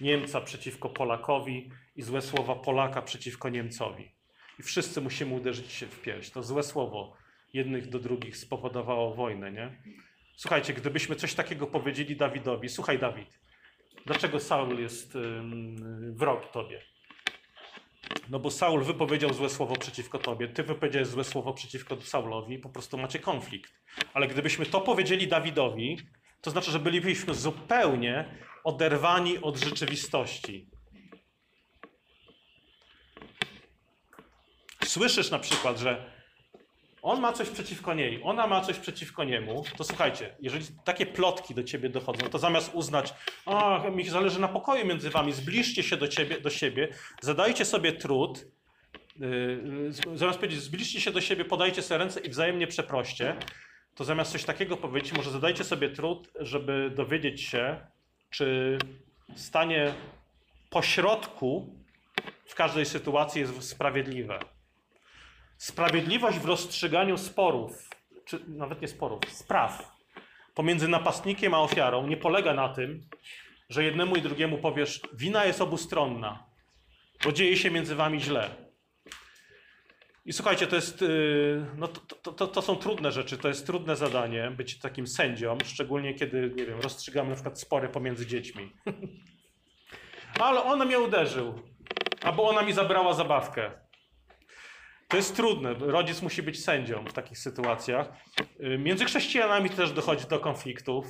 Niemca przeciwko Polakowi i złe słowa Polaka przeciwko Niemcowi. I wszyscy musimy uderzyć się w pierś. To złe słowo jednych do drugich spowodowało wojnę, nie? Słuchajcie, gdybyśmy coś takiego powiedzieli Dawidowi, słuchaj Dawid, dlaczego Saul jest ym, wrog tobie? No bo Saul wypowiedział złe słowo przeciwko tobie, ty wypowiedziałeś złe słowo przeciwko Saulowi po prostu macie konflikt. Ale gdybyśmy to powiedzieli Dawidowi, to znaczy, że bylibyśmy zupełnie oderwani od rzeczywistości. Słyszysz na przykład, że on ma coś przeciwko niej, ona ma coś przeciwko niemu, to słuchajcie, jeżeli takie plotki do ciebie dochodzą, to zamiast uznać, a mi zależy na pokoju między wami, zbliżcie się do, ciebie, do siebie, zadajcie sobie trud, yy, zamiast powiedzieć, zbliżcie się do siebie, podajcie sobie ręce i wzajemnie przeproście, to zamiast coś takiego powiedzieć, może zadajcie sobie trud, żeby dowiedzieć się, czy stanie pośrodku w każdej sytuacji jest sprawiedliwe. Sprawiedliwość w rozstrzyganiu sporów, czy nawet nie sporów, spraw pomiędzy napastnikiem a ofiarą nie polega na tym, że jednemu i drugiemu powiesz, wina jest obustronna, bo dzieje się między wami źle. I słuchajcie, to jest, yy, no to, to, to, to są trudne rzeczy, to jest trudne zadanie być takim sędzią, szczególnie kiedy, nie wiem, rozstrzygamy na przykład spory pomiędzy dziećmi. Ale on mnie uderzył, albo ona mi zabrała zabawkę. To jest trudne. Rodzic musi być sędzią w takich sytuacjach. Y, Między chrześcijanami też dochodzi do konfliktów.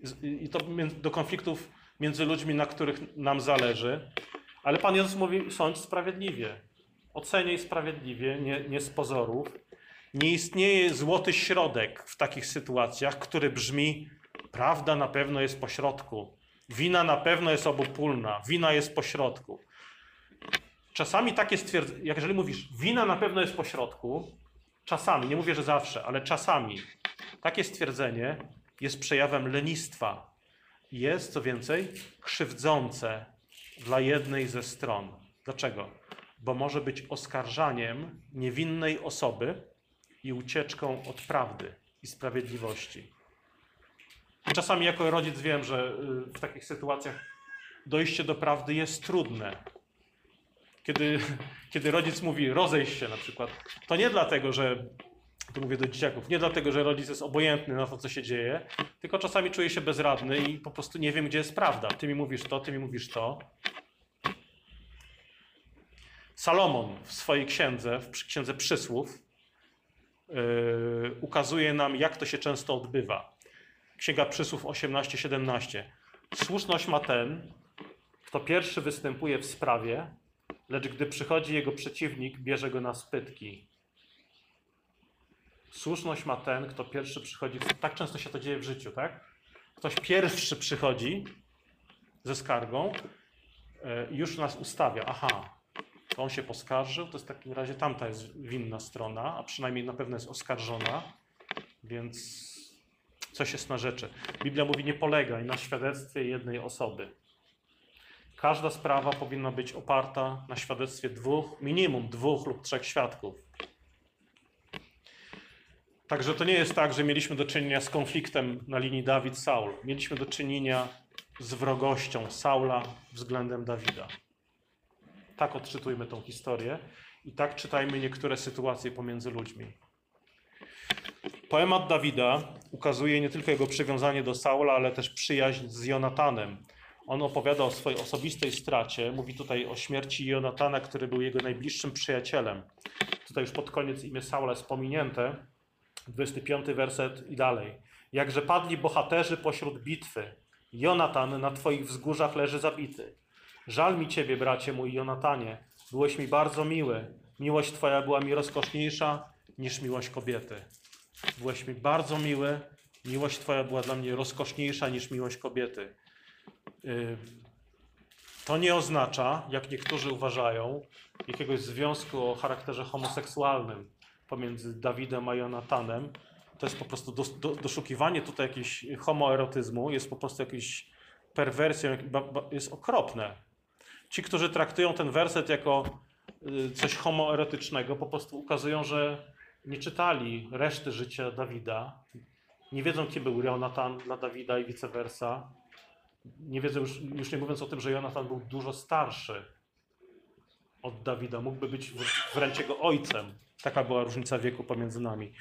Z- I to do konfliktów między ludźmi, na których nam zależy. Ale Pan Jezus mówi: sądź sprawiedliwie. Oceniaj sprawiedliwie, nie, nie z pozorów. Nie istnieje złoty środek w takich sytuacjach, który brzmi: prawda na pewno jest pośrodku. Wina na pewno jest obopólna. Wina jest pośrodku. Czasami takie stwierdzenie, jak jeżeli mówisz, wina na pewno jest pośrodku, czasami, nie mówię, że zawsze, ale czasami takie stwierdzenie jest przejawem lenistwa. Jest, co więcej, krzywdzące dla jednej ze stron. Dlaczego? Bo może być oskarżaniem niewinnej osoby i ucieczką od prawdy i sprawiedliwości. Czasami jako rodzic wiem, że y, w takich sytuacjach dojście do prawdy jest trudne, kiedy, kiedy rodzic mówi rozejść się na przykład, to nie dlatego, że, tu mówię do dzieciaków, nie dlatego, że rodzic jest obojętny na to, co się dzieje, tylko czasami czuje się bezradny i po prostu nie wiem, gdzie jest prawda. Ty mi mówisz to, ty mi mówisz to. Salomon w swojej księdze, w księdze przysłów, yy, ukazuje nam, jak to się często odbywa. Księga przysłów 18-17. Słuszność ma ten, kto pierwszy występuje w sprawie, lecz gdy przychodzi jego przeciwnik, bierze go na spytki. Słuszność ma ten, kto pierwszy przychodzi. Tak często się to dzieje w życiu, tak? Ktoś pierwszy przychodzi ze skargą e, już nas ustawia. Aha, to on się poskarżył, to jest w takim razie tamta jest winna strona, a przynajmniej na pewno jest oskarżona, więc coś jest na rzeczy. Biblia mówi, nie polegaj na świadectwie jednej osoby. Każda sprawa powinna być oparta na świadectwie dwóch, minimum dwóch lub trzech świadków. Także to nie jest tak, że mieliśmy do czynienia z konfliktem na linii Dawid-Saul. Mieliśmy do czynienia z wrogością Saula względem Dawida. Tak odczytujmy tą historię i tak czytajmy niektóre sytuacje pomiędzy ludźmi. Poemat Dawida ukazuje nie tylko jego przywiązanie do Saula, ale też przyjaźń z Jonatanem. On opowiada o swojej osobistej stracie. Mówi tutaj o śmierci Jonatana, który był jego najbliższym przyjacielem. Tutaj już pod koniec imię Saula jest pominięte. 25 werset i dalej. Jakże padli bohaterzy pośród bitwy. Jonatan na twoich wzgórzach leży zabity. Żal mi ciebie, bracie mój Jonatanie. Byłeś mi bardzo miły. Miłość twoja była mi rozkoszniejsza niż miłość kobiety. Byłeś mi bardzo miły. Miłość twoja była dla mnie rozkoszniejsza niż miłość kobiety. Yy, To nie oznacza, jak niektórzy uważają, jakiegoś związku o charakterze homoseksualnym pomiędzy Dawidem a Jonatanem. To jest po prostu do, doszukiwanie tutaj jakiegoś homoerotyzmu, jest po prostu jakąś perwersją, jest okropne. Ci, którzy traktują ten werset jako y, coś homoerotycznego, po prostu ukazują, że nie czytali reszty życia Dawida, nie wiedzą, kim był Jonatan dla Dawida i vice versa. Nie wiedzą już, już nie mówiąc o tym, że Jonatan był dużo starszy od Dawida, mógłby być wręcz jego ojcem. Taka była różnica wieku pomiędzy nami.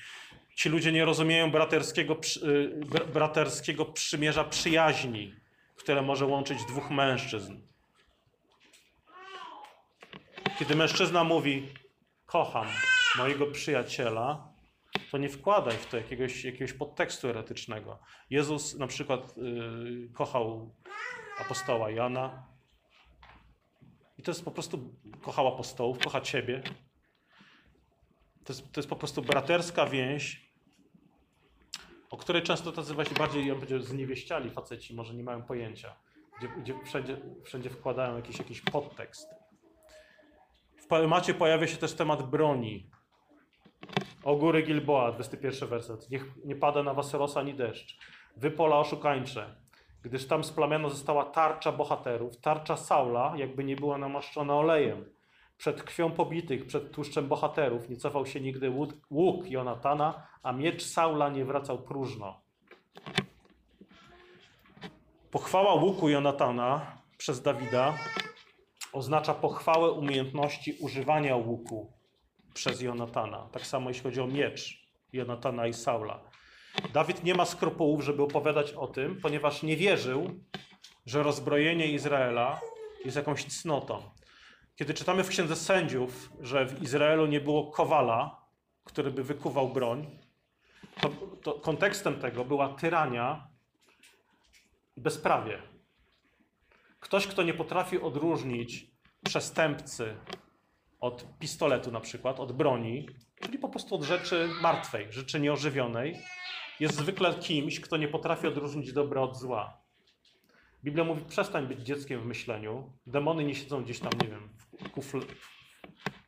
Ci ludzie nie rozumieją braterskiego, y, br- braterskiego przymierza przyjaźni, które może łączyć dwóch mężczyzn. Kiedy mężczyzna mówi, kocham mojego przyjaciela, to nie wkładaj w to jakiegoś, jakiegoś podtekstu erotycznego. Jezus na przykład y, kochał apostoła Jana, i to jest po prostu kochał apostołów, kocha ciebie. To jest, to jest po prostu braterska więź, o której często tacy właśnie bardziej, ja bym zniewieściali faceci, może nie mają pojęcia, gdzie, gdzie wszędzie, wszędzie wkładają jakiś, jakiś podtekst. W poemacie pojawia się też temat broni. O góry Gilboa, 21 werset. Niech nie pada na was rosa ani deszcz. Wy pola oszukańcze, gdyż tam splamiona została tarcza bohaterów, tarcza Saula, jakby nie była namaszczona olejem. Przed krwią pobitych, przed tłuszczem bohaterów nie cofał się nigdy łuk, łuk Jonatana, a miecz Saula nie wracał próżno. Pochwała łuku Jonatana przez Dawida oznacza pochwałę umiejętności używania łuku przez Jonatana. Tak samo jeśli chodzi o miecz Jonatana i Saula. Dawid nie ma skrupułów, żeby opowiadać o tym, ponieważ nie wierzył, że rozbrojenie Izraela jest jakąś cnotą. Kiedy czytamy w Księdze Sędziów, że w Izraelu nie było kowala, który by wykuwał broń, to, to kontekstem tego była tyrania i bezprawie. Ktoś, kto nie potrafi odróżnić przestępcy od pistoletu na przykład, od broni, czyli po prostu od rzeczy martwej, rzeczy nieożywionej, jest zwykle kimś, kto nie potrafi odróżnić dobra od zła. Biblia mówi, przestań być dzieckiem w myśleniu. Demony nie siedzą gdzieś tam, nie wiem, w kuflu,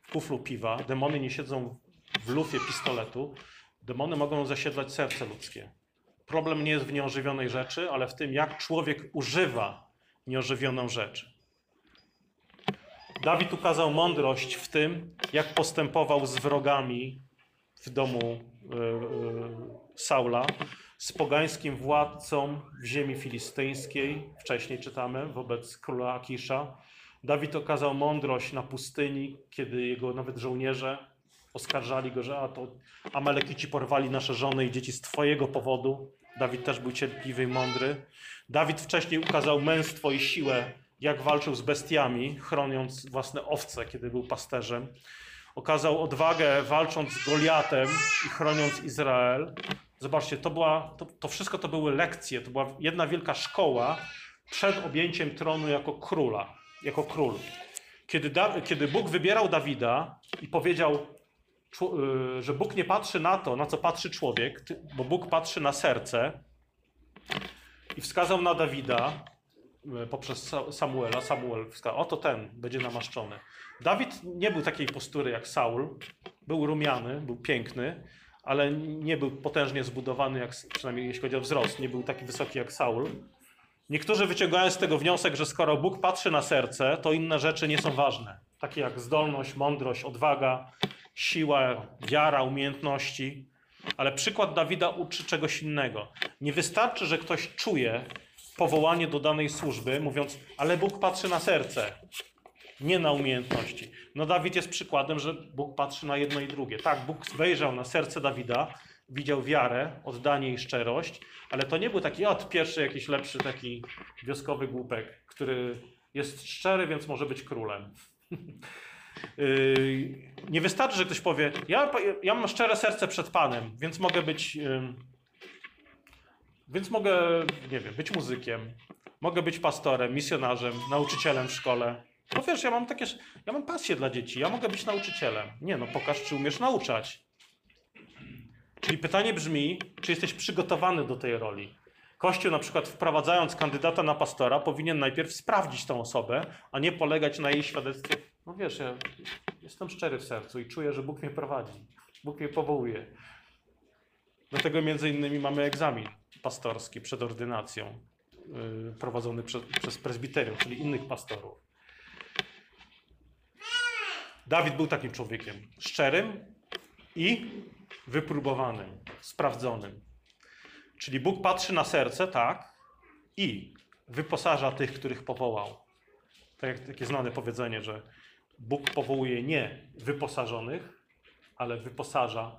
w kuflu piwa. Demony nie siedzą w lufie pistoletu. Demony mogą zasiedlać serce ludzkie. Problem nie jest w nieożywionej rzeczy, ale w tym, jak człowiek używa nieożywioną rzecz. Dawid ukazał mądrość w tym, jak postępował z wrogami w domu e, e, Saula, z pogańskim władcą w ziemi filistyńskiej, wcześniej czytamy, wobec króla Akisza. Dawid okazał mądrość na pustyni, kiedy jego nawet żołnierze oskarżali go, że a to Amalekici porwali nasze żony i dzieci z twojego powodu. Dawid też był cierpliwy i mądry. Dawid wcześniej ukazał męstwo i siłę jak walczył z bestiami, chroniąc własne owce, kiedy był pasterzem. Okazał odwagę walcząc z Goliatem i chroniąc Izrael. Zobaczcie, to, była, to, to wszystko to były lekcje, to była jedna wielka szkoła przed objęciem tronu jako króla, jako król. Kiedy, da, kiedy Bóg wybierał Dawida i powiedział, y, że Bóg nie patrzy na to, na co patrzy człowiek, bo Bóg patrzy na serce i wskazał na Dawida poprzez Sa- Samuela, Samuel wskazał, oto ten będzie namaszczony. Dawid nie był takiej postury jak Saul, był rumiany, był piękny, ale nie był potężnie zbudowany, jak, przynajmniej jeśli chodzi o wzrost, nie był taki wysoki jak Saul. Niektórzy wyciągają z tego wniosek, że skoro Bóg patrzy na serce, to inne rzeczy nie są ważne. Takie jak zdolność, mądrość, odwaga, siła, wiara, umiejętności. Ale przykład Dawida uczy czegoś innego. Nie wystarczy, że ktoś czuje powołanie do danej służby, mówiąc, ale Bóg patrzy na serce, nie na umiejętności. No Dawid jest przykładem, że Bóg patrzy na jedno i drugie. Tak, Bóg wejrzał na serce Dawida, widział wiarę, oddanie i szczerość, ale to nie był taki od pierwszy jakiś lepszy taki wioskowy głupek, który jest szczery, więc może być królem. Yy, Nie wystarczy, że ktoś powie, ja, ja mam szczere serce przed Panem, więc mogę być, więc mogę, nie wiem, być muzykiem, mogę być pastorem, misjonarzem, nauczycielem w szkole. No wiesz, ja mam takie, ja mam pasję dla dzieci, ja mogę być nauczycielem. Nie no, pokaż, czy umiesz nauczać. Czyli pytanie brzmi, czy jesteś przygotowany do tej roli? Kościół na przykład wprowadzając kandydata na pastora powinien najpierw sprawdzić tą osobę, a nie polegać na jej świadectwie. No wiesz, ja jestem szczery w sercu i czuję, że Bóg mnie prowadzi. Bóg mnie powołuje. Dlatego między innymi mamy egzamin pastorski przed ordynacją, yy, prowadzony przez, przez prezbiterium, czyli innych pastorów. Dawid był takim człowiekiem. Szczerym i wypróbowanym, sprawdzonym. Czyli Bóg patrzy na serce, tak, i wyposaża tych, których powołał. Tak jak takie znane powiedzenie, że Bóg powołuje nie wyposażonych, ale wyposaża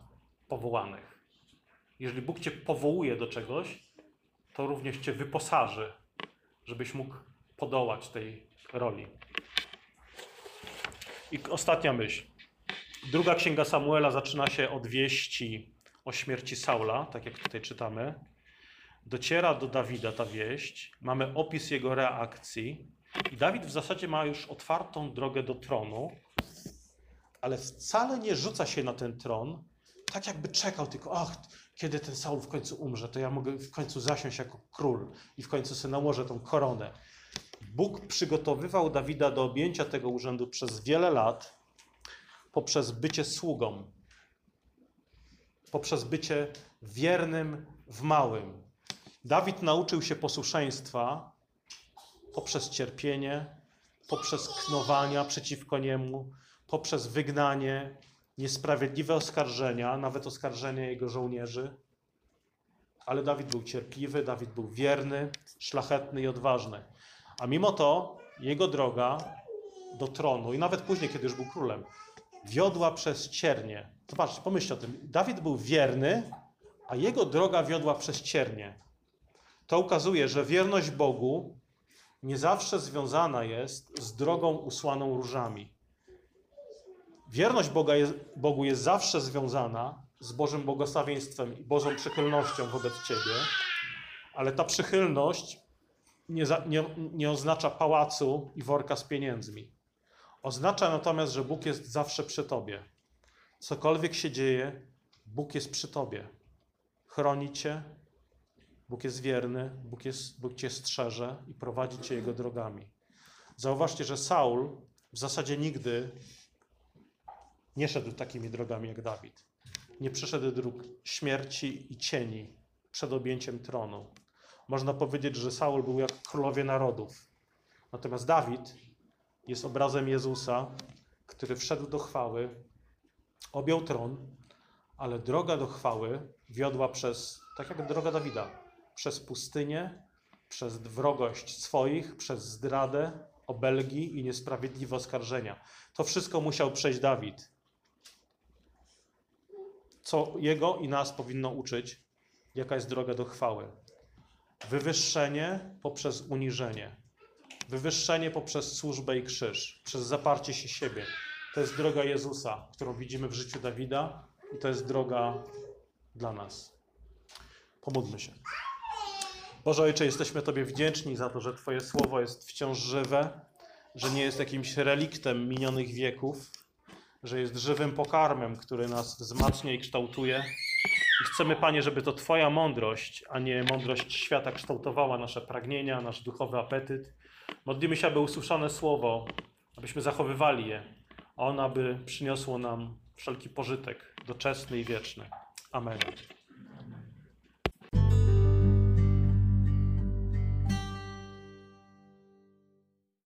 powołanych. Jeżeli Bóg cię powołuje do czegoś, to również cię wyposaży, żebyś mógł podołać tej roli. I ostatnia myśl. Druga księga Samuela zaczyna się od wieści o śmierci Saula, tak jak tutaj czytamy. Dociera do Dawida ta wieść, mamy opis jego reakcji, i Dawid w zasadzie ma już otwartą drogę do tronu, ale wcale nie rzuca się na ten tron, tak jakby czekał tylko, ach, kiedy ten Saul w końcu umrze, to ja mogę w końcu zasiąść jako król i w końcu sobie nałożę tą koronę. Bóg przygotowywał Dawida do objęcia tego urzędu przez wiele lat poprzez bycie sługą, poprzez bycie wiernym w małym. Dawid nauczył się posłuszeństwa poprzez cierpienie, poprzez knowania przeciwko niemu, poprzez wygnanie, niesprawiedliwe oskarżenia, nawet oskarżenia jego żołnierzy. Ale Dawid był cierpliwy, Dawid był wierny, szlachetny i odważny. A mimo to jego droga do tronu, i nawet później, kiedy już był królem, wiodła przez ciernie. Zobaczcie, pomyślcie o tym. Dawid był wierny, a jego droga wiodła przez ciernie. To ukazuje, że wierność Bogu nie zawsze związana jest z drogą usłaną różami. Wierność Boga jest, Bogu jest zawsze związana z Bożym błogosławieństwem i Bożą przychylnością wobec Ciebie, ale ta przychylność nie, za, nie, nie oznacza pałacu i worka z pieniędzmi. Oznacza natomiast, że Bóg jest zawsze przy Tobie. Cokolwiek się dzieje, Bóg jest przy Tobie. Chroni Cię, Bóg jest wierny, Bóg, jest, Bóg Cię strzeże i prowadzi Cię Jego drogami. Zauważcie, że Saul w zasadzie nigdy nie szedł takimi drogami jak Dawid. Nie przeszedł dróg śmierci i cieni przed objęciem tronu. Można powiedzieć, że Saul był jak królowie narodów. Natomiast Dawid jest obrazem Jezusa, który wszedł do chwały, objął tron, ale droga do chwały wiodła przez, tak jak droga Dawida, przez pustynię, przez wrogość swoich, przez zdradę, obelgi i niesprawiedliwe oskarżenia. To wszystko musiał przejść Dawid. Co jego i nas powinno uczyć, jaka jest droga do chwały. Wywyższenie poprzez uniżenie. Wywyższenie poprzez służbę i krzyż, przez zaparcie się siebie. To jest droga Jezusa, którą widzimy w życiu Dawida i to jest droga dla nas. Pomódlmy się. Boże Ojcze, jesteśmy Tobie wdzięczni za to, że Twoje słowo jest wciąż żywe, że nie jest jakimś reliktem minionych wieków, że jest żywym pokarmem, który nas wzmacnia i kształtuje. I chcemy, Panie, żeby to Twoja mądrość, a nie mądrość świata kształtowała nasze pragnienia, nasz duchowy apetyt. Modlimy się, aby usłyszane słowo, abyśmy zachowywali je, a ono aby przyniosło nam wszelki pożytek doczesny i wieczny. Amen.